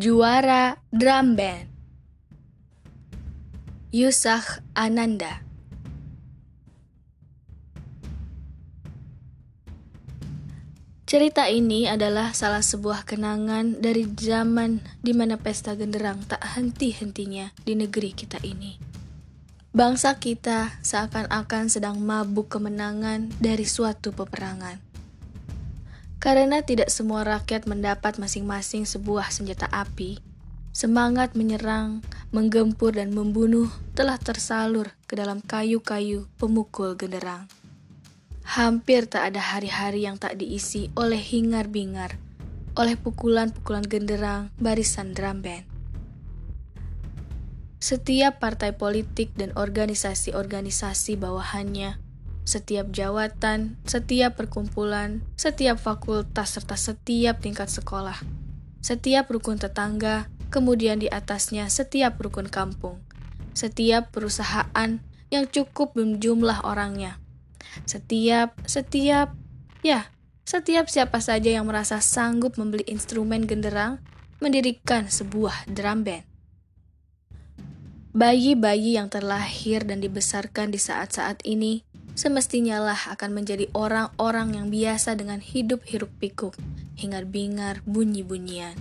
Juara Drum Band Yusah Ananda Cerita ini adalah salah sebuah kenangan dari zaman di mana pesta genderang tak henti-hentinya di negeri kita ini. Bangsa kita seakan-akan sedang mabuk kemenangan dari suatu peperangan. Karena tidak semua rakyat mendapat masing-masing sebuah senjata api, semangat menyerang, menggempur, dan membunuh telah tersalur ke dalam kayu-kayu pemukul genderang. Hampir tak ada hari-hari yang tak diisi oleh hingar-bingar, oleh pukulan-pukulan genderang barisan drum band. Setiap partai politik dan organisasi-organisasi bawahannya, setiap jawatan, setiap perkumpulan, setiap fakultas, serta setiap tingkat sekolah, setiap rukun tetangga, kemudian di atasnya setiap rukun kampung, setiap perusahaan yang cukup berjumlah orangnya, setiap, setiap, ya, setiap siapa saja yang merasa sanggup membeli instrumen genderang, mendirikan sebuah drum band. Bayi-bayi yang terlahir dan dibesarkan di saat-saat ini semestinya lah akan menjadi orang-orang yang biasa dengan hidup hiruk pikuk, hingar-bingar, bunyi-bunyian.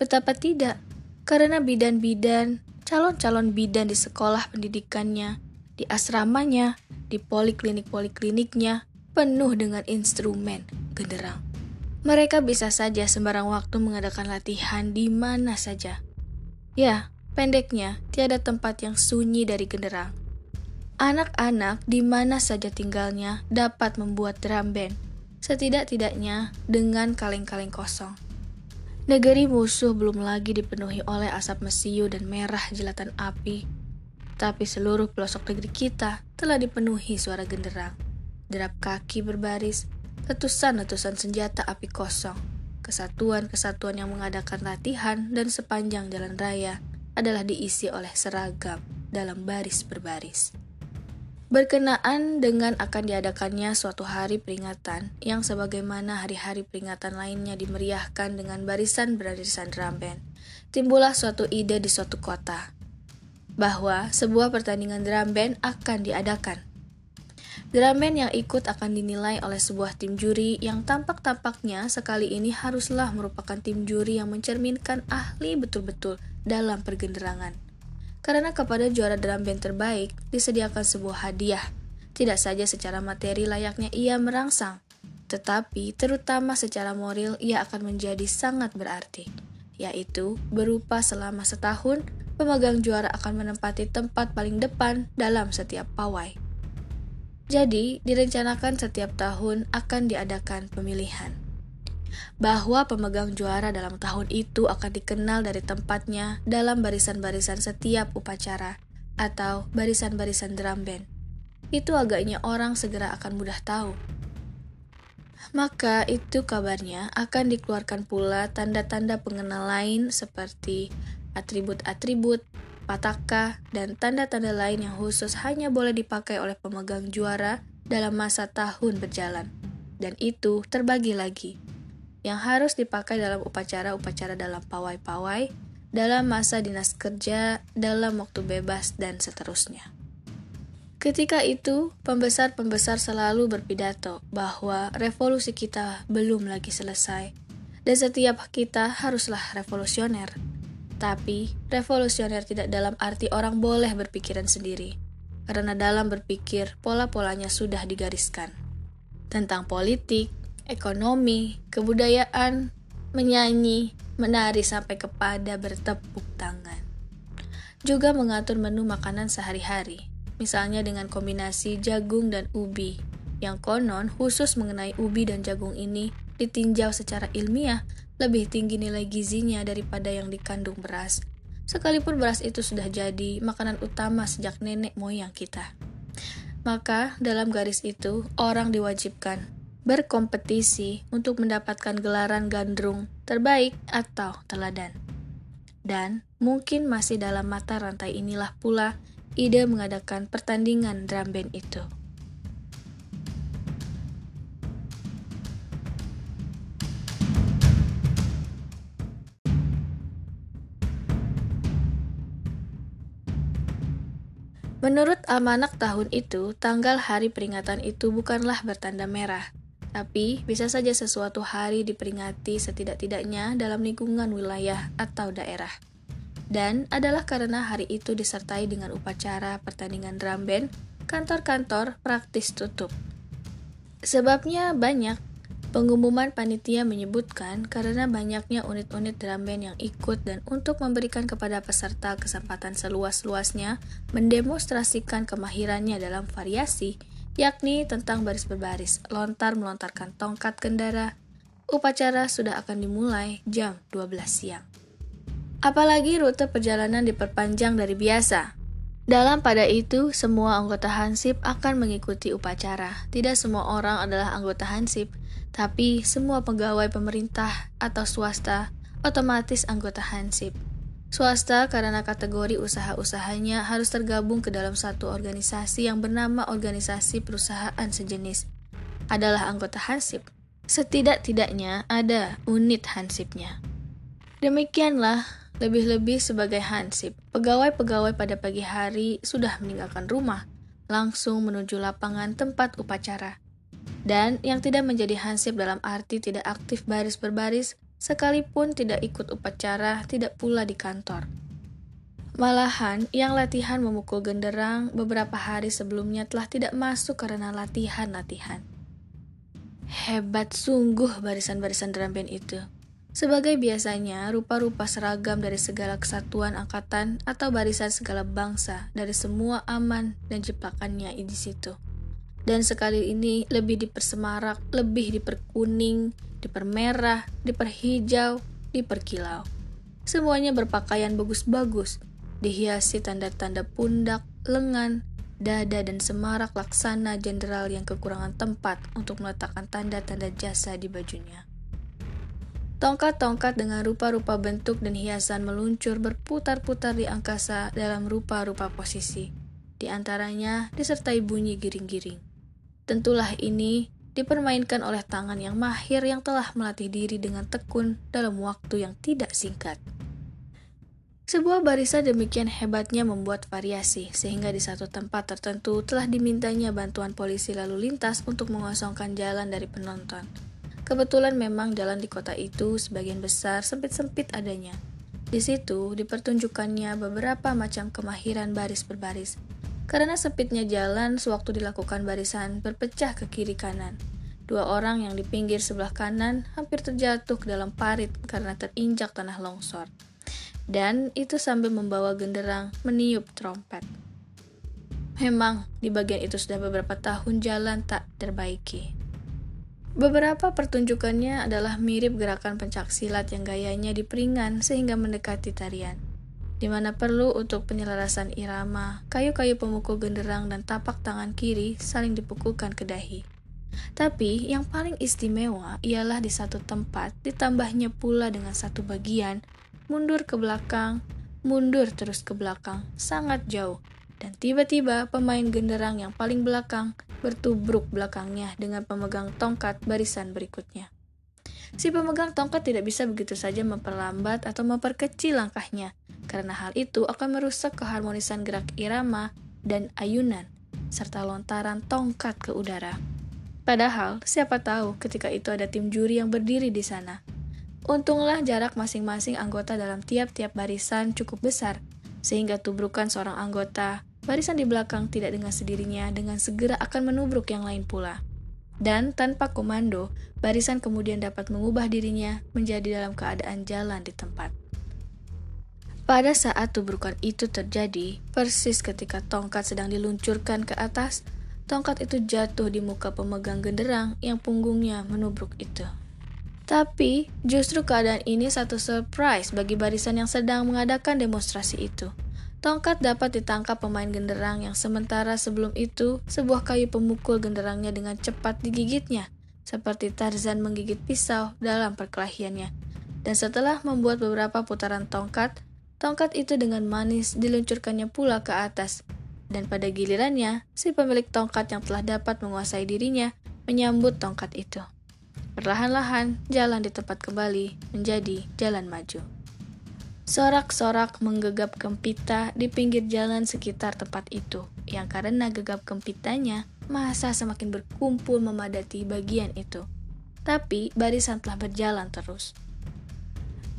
Betapa tidak, karena bidan-bidan, calon-calon bidan di sekolah pendidikannya, di asramanya, di poliklinik-polikliniknya penuh dengan instrumen genderang. Mereka bisa saja sembarang waktu mengadakan latihan di mana saja. Ya, pendeknya, tiada tempat yang sunyi dari genderang. Anak-anak di mana saja tinggalnya dapat membuat drum band, setidak-tidaknya dengan kaleng-kaleng kosong. Negeri musuh belum lagi dipenuhi oleh asap mesiu dan merah jelatan api tapi seluruh pelosok negeri kita telah dipenuhi suara genderang, derap kaki berbaris, letusan-letusan senjata api kosong, kesatuan-kesatuan yang mengadakan latihan dan sepanjang jalan raya adalah diisi oleh seragam dalam baris berbaris. Berkenaan dengan akan diadakannya suatu hari peringatan yang sebagaimana hari-hari peringatan lainnya dimeriahkan dengan barisan-barisan drum band, timbullah suatu ide di suatu kota, bahwa sebuah pertandingan drum band akan diadakan. Drum band yang ikut akan dinilai oleh sebuah tim juri yang tampak-tampaknya sekali ini haruslah merupakan tim juri yang mencerminkan ahli betul-betul dalam pergenderangan. Karena kepada juara drum band terbaik disediakan sebuah hadiah, tidak saja secara materi layaknya ia merangsang, tetapi terutama secara moral ia akan menjadi sangat berarti, yaitu berupa selama setahun pemegang juara akan menempati tempat paling depan dalam setiap pawai. Jadi, direncanakan setiap tahun akan diadakan pemilihan. Bahwa pemegang juara dalam tahun itu akan dikenal dari tempatnya dalam barisan-barisan setiap upacara atau barisan-barisan drum band. Itu agaknya orang segera akan mudah tahu. Maka itu kabarnya akan dikeluarkan pula tanda-tanda pengenal lain seperti atribut-atribut, pataka, dan tanda-tanda lain yang khusus hanya boleh dipakai oleh pemegang juara dalam masa tahun berjalan. Dan itu terbagi lagi, yang harus dipakai dalam upacara-upacara dalam pawai-pawai, dalam masa dinas kerja, dalam waktu bebas, dan seterusnya. Ketika itu, pembesar-pembesar selalu berpidato bahwa revolusi kita belum lagi selesai, dan setiap kita haruslah revolusioner. Tapi, revolusioner tidak dalam arti orang boleh berpikiran sendiri, karena dalam berpikir pola-polanya sudah digariskan. Tentang politik, ekonomi, kebudayaan, menyanyi, menari sampai kepada bertepuk tangan. Juga mengatur menu makanan sehari-hari, misalnya dengan kombinasi jagung dan ubi, yang konon khusus mengenai ubi dan jagung ini ditinjau secara ilmiah lebih tinggi nilai gizinya daripada yang dikandung beras. Sekalipun beras itu sudah jadi makanan utama sejak nenek moyang kita. Maka, dalam garis itu, orang diwajibkan berkompetisi untuk mendapatkan gelaran gandrung terbaik atau teladan. Dan mungkin masih dalam mata rantai inilah pula ide mengadakan pertandingan drum band itu. Menurut amanak tahun itu, tanggal hari peringatan itu bukanlah bertanda merah, tapi bisa saja sesuatu hari diperingati setidak-tidaknya dalam lingkungan wilayah atau daerah. Dan adalah karena hari itu disertai dengan upacara pertandingan drum band, kantor-kantor praktis tutup. Sebabnya banyak, Pengumuman panitia menyebutkan karena banyaknya unit-unit drum band yang ikut dan untuk memberikan kepada peserta kesempatan seluas-luasnya mendemonstrasikan kemahirannya dalam variasi, yakni tentang baris berbaris, lontar melontarkan tongkat kendara. Upacara sudah akan dimulai jam 12 siang. Apalagi rute perjalanan diperpanjang dari biasa, dalam pada itu, semua anggota Hansip akan mengikuti upacara. Tidak semua orang adalah anggota Hansip, tapi semua pegawai pemerintah atau swasta otomatis anggota Hansip. Swasta karena kategori usaha-usahanya harus tergabung ke dalam satu organisasi yang bernama organisasi perusahaan sejenis. Adalah anggota Hansip. Setidak-tidaknya ada unit Hansipnya. Demikianlah, lebih-lebih sebagai Hansip, pegawai-pegawai pada pagi hari sudah meninggalkan rumah, langsung menuju lapangan tempat upacara dan yang tidak menjadi hansip dalam arti tidak aktif baris berbaris, sekalipun tidak ikut upacara, tidak pula di kantor. Malahan, yang latihan memukul genderang beberapa hari sebelumnya telah tidak masuk karena latihan-latihan. Hebat sungguh barisan-barisan drum band itu. Sebagai biasanya, rupa-rupa seragam dari segala kesatuan angkatan atau barisan segala bangsa dari semua aman dan jeplakannya di situ dan sekali ini lebih dipersemarak, lebih diperkuning, dipermerah, diperhijau, diperkilau. Semuanya berpakaian bagus-bagus, dihiasi tanda-tanda pundak, lengan, dada dan semarak laksana jenderal yang kekurangan tempat untuk meletakkan tanda-tanda jasa di bajunya. Tongkat-tongkat dengan rupa-rupa bentuk dan hiasan meluncur berputar-putar di angkasa dalam rupa-rupa posisi. Di antaranya disertai bunyi giring-giring. Tentulah ini dipermainkan oleh tangan yang mahir yang telah melatih diri dengan tekun dalam waktu yang tidak singkat. Sebuah barisan demikian hebatnya membuat variasi, sehingga di satu tempat tertentu telah dimintanya bantuan polisi lalu lintas untuk mengosongkan jalan dari penonton. Kebetulan memang jalan di kota itu sebagian besar sempit-sempit adanya. Di situ dipertunjukkannya beberapa macam kemahiran baris berbaris, karena sempitnya jalan, sewaktu dilakukan barisan berpecah ke kiri kanan. Dua orang yang di pinggir sebelah kanan hampir terjatuh ke dalam parit karena terinjak tanah longsor. Dan itu sambil membawa genderang meniup trompet. Memang, di bagian itu sudah beberapa tahun jalan tak terbaiki. Beberapa pertunjukannya adalah mirip gerakan pencak silat yang gayanya diperingan sehingga mendekati tarian di mana perlu untuk penyelarasan irama, kayu-kayu pemukul genderang dan tapak tangan kiri saling dipukulkan ke dahi. Tapi yang paling istimewa ialah di satu tempat ditambahnya pula dengan satu bagian mundur ke belakang, mundur terus ke belakang, sangat jauh. Dan tiba-tiba pemain genderang yang paling belakang bertubruk belakangnya dengan pemegang tongkat barisan berikutnya. Si pemegang tongkat tidak bisa begitu saja memperlambat atau memperkecil langkahnya, karena hal itu akan merusak keharmonisan gerak irama dan ayunan, serta lontaran tongkat ke udara. Padahal, siapa tahu ketika itu ada tim juri yang berdiri di sana. Untunglah jarak masing-masing anggota dalam tiap-tiap barisan cukup besar, sehingga tubrukan seorang anggota, barisan di belakang tidak dengan sendirinya dengan segera akan menubruk yang lain pula. Dan tanpa komando, barisan kemudian dapat mengubah dirinya menjadi dalam keadaan jalan di tempat. Pada saat tubrukan itu terjadi, persis ketika tongkat sedang diluncurkan ke atas, tongkat itu jatuh di muka pemegang genderang yang punggungnya menubruk itu. Tapi, justru keadaan ini satu surprise bagi barisan yang sedang mengadakan demonstrasi itu. Tongkat dapat ditangkap pemain genderang yang sementara sebelum itu sebuah kayu pemukul genderangnya dengan cepat digigitnya, seperti Tarzan menggigit pisau dalam perkelahiannya. Dan setelah membuat beberapa putaran tongkat, Tongkat itu dengan manis diluncurkannya pula ke atas, dan pada gilirannya, si pemilik tongkat yang telah dapat menguasai dirinya menyambut tongkat itu. Perlahan-lahan, jalan di tempat kembali menjadi jalan maju. Sorak-sorak menggegap kempita di pinggir jalan sekitar tempat itu. yang karena gegap kempitannya, masa semakin berkumpul memadati bagian itu. Tapi barisan telah berjalan terus.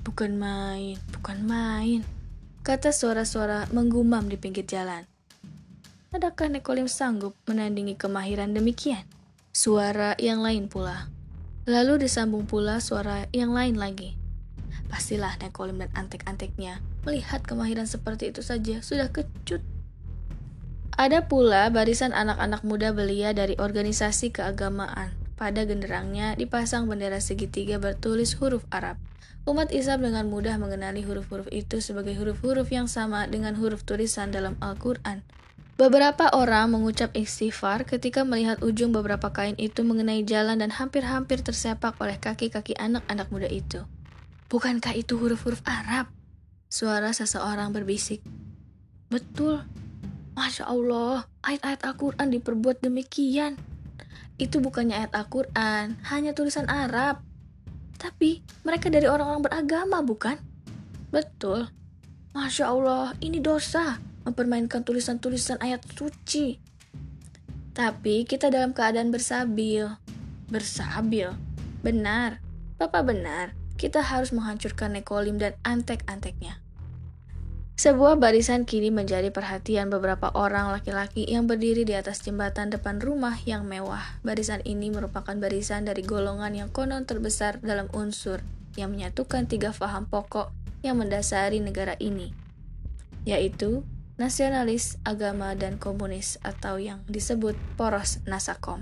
Bukan main, bukan main, kata suara-suara menggumam di pinggir jalan. Adakah Nekolim sanggup menandingi kemahiran demikian? Suara yang lain pula. Lalu disambung pula suara yang lain lagi. Pastilah Nekolim dan antek-anteknya melihat kemahiran seperti itu saja sudah kecut. Ada pula barisan anak-anak muda belia dari organisasi keagamaan. Pada genderangnya dipasang bendera segitiga bertulis huruf Arab. Umat Islam dengan mudah mengenali huruf-huruf itu sebagai huruf-huruf yang sama dengan huruf tulisan dalam Al-Quran. Beberapa orang mengucap istighfar ketika melihat ujung beberapa kain itu mengenai jalan dan hampir-hampir tersepak oleh kaki-kaki anak-anak muda itu. Bukankah itu huruf-huruf Arab? Suara seseorang berbisik. Betul. Masya Allah, ayat-ayat Al-Quran diperbuat demikian. Itu bukannya ayat Al-Quran, hanya tulisan Arab. Tapi mereka dari orang-orang beragama, bukan? Betul. Masya Allah, ini dosa mempermainkan tulisan-tulisan ayat suci. Tapi kita dalam keadaan bersabil. Bersabil? Benar. Bapak benar. Kita harus menghancurkan Nekolim dan antek-anteknya. Sebuah barisan kini menjadi perhatian beberapa orang laki-laki yang berdiri di atas jembatan depan rumah yang mewah. Barisan ini merupakan barisan dari golongan yang konon terbesar dalam unsur yang menyatukan tiga faham pokok yang mendasari negara ini, yaitu nasionalis, agama, dan komunis atau yang disebut poros Nasakom.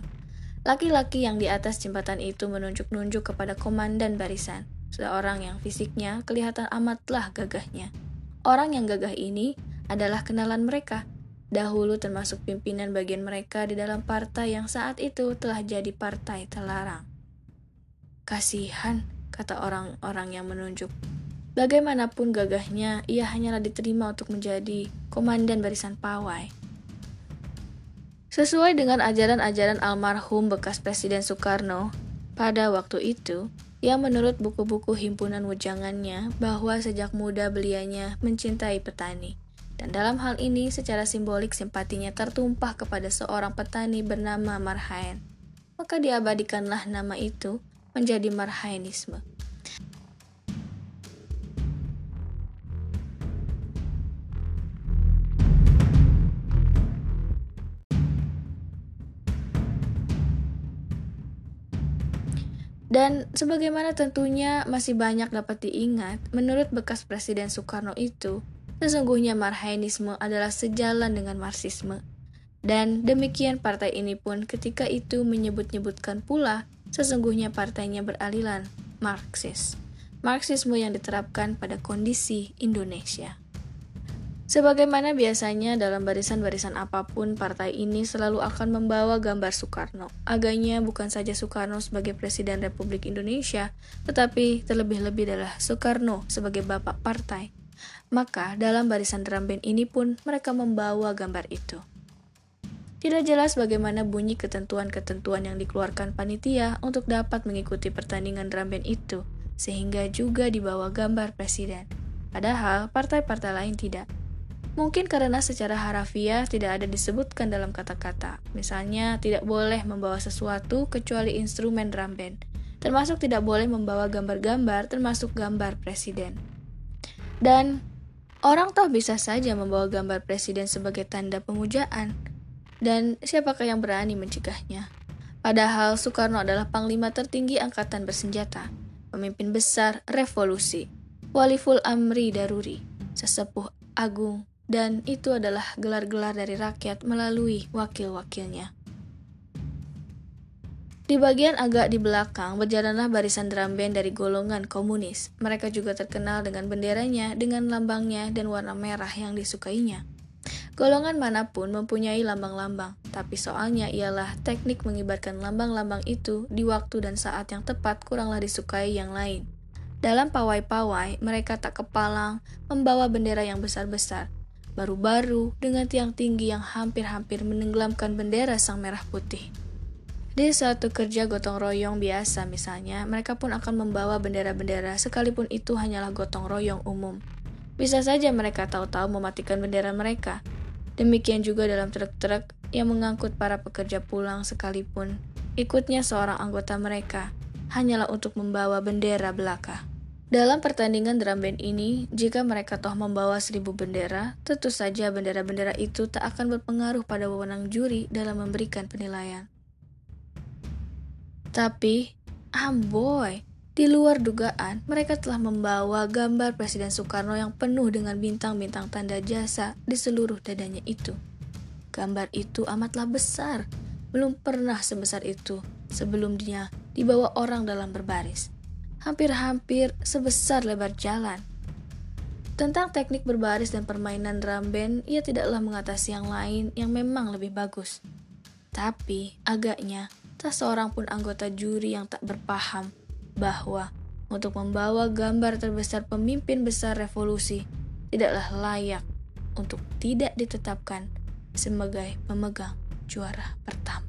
Laki-laki yang di atas jembatan itu menunjuk-nunjuk kepada komandan barisan, seorang yang fisiknya kelihatan amatlah gagahnya. Orang yang gagah ini adalah kenalan mereka, dahulu termasuk pimpinan bagian mereka di dalam partai yang saat itu telah jadi partai terlarang. Kasihan, kata orang-orang yang menunjuk. Bagaimanapun gagahnya, ia hanyalah diterima untuk menjadi komandan barisan pawai. Sesuai dengan ajaran-ajaran almarhum bekas Presiden Soekarno, pada waktu itu, yang menurut buku-buku himpunan wejangannya bahwa sejak muda belianya mencintai petani. Dan dalam hal ini secara simbolik simpatinya tertumpah kepada seorang petani bernama Marhaen. Maka diabadikanlah nama itu menjadi Marhaenisme. Dan sebagaimana tentunya masih banyak dapat diingat, menurut bekas Presiden Soekarno itu, sesungguhnya Marhainisme adalah sejalan dengan Marxisme. Dan demikian partai ini pun ketika itu menyebut-nyebutkan pula sesungguhnya partainya beraliran Marxis. Marxisme yang diterapkan pada kondisi Indonesia. Sebagaimana biasanya dalam barisan-barisan apa pun, partai ini selalu akan membawa gambar Soekarno. Agaknya bukan saja Soekarno sebagai Presiden Republik Indonesia, tetapi terlebih-lebih adalah Soekarno sebagai bapak partai. Maka dalam barisan drum band ini pun mereka membawa gambar itu. Tidak jelas bagaimana bunyi ketentuan-ketentuan yang dikeluarkan panitia untuk dapat mengikuti pertandingan drum band itu, sehingga juga dibawa gambar presiden. Padahal partai-partai lain tidak. Mungkin karena secara harafiah tidak ada disebutkan dalam kata-kata. Misalnya, tidak boleh membawa sesuatu kecuali instrumen drum band, termasuk tidak boleh membawa gambar-gambar termasuk gambar presiden. Dan orang toh bisa saja membawa gambar presiden sebagai tanda pemujaan. Dan siapakah yang berani mencegahnya? Padahal Soekarno adalah panglima tertinggi angkatan bersenjata, pemimpin besar revolusi, waliful amri daruri, sesepuh agung dan itu adalah gelar-gelar dari rakyat melalui wakil-wakilnya. Di bagian agak di belakang berjalanlah barisan drum band dari golongan komunis. Mereka juga terkenal dengan benderanya, dengan lambangnya, dan warna merah yang disukainya. Golongan mana pun mempunyai lambang-lambang, tapi soalnya ialah teknik mengibarkan lambang-lambang itu di waktu dan saat yang tepat kuranglah disukai yang lain. Dalam pawai-pawai, mereka tak kepalang membawa bendera yang besar-besar, baru-baru dengan tiang tinggi yang hampir-hampir menenggelamkan bendera sang merah putih. Di suatu kerja gotong royong biasa misalnya, mereka pun akan membawa bendera-bendera sekalipun itu hanyalah gotong royong umum. Bisa saja mereka tahu-tahu mematikan bendera mereka. Demikian juga dalam truk-truk yang mengangkut para pekerja pulang sekalipun, ikutnya seorang anggota mereka hanyalah untuk membawa bendera belaka. Dalam pertandingan drum band ini, jika mereka toh membawa seribu bendera, tentu saja bendera-bendera itu tak akan berpengaruh pada wewenang juri dalam memberikan penilaian. Tapi, amboy, di luar dugaan, mereka telah membawa gambar Presiden Soekarno yang penuh dengan bintang-bintang tanda jasa di seluruh dadanya itu. Gambar itu amatlah besar, belum pernah sebesar itu sebelum dia dibawa orang dalam berbaris hampir-hampir sebesar lebar jalan. Tentang teknik berbaris dan permainan drum band, ia tidaklah mengatasi yang lain yang memang lebih bagus. Tapi, agaknya, tak seorang pun anggota juri yang tak berpaham bahwa untuk membawa gambar terbesar pemimpin besar revolusi tidaklah layak untuk tidak ditetapkan sebagai pemegang juara pertama.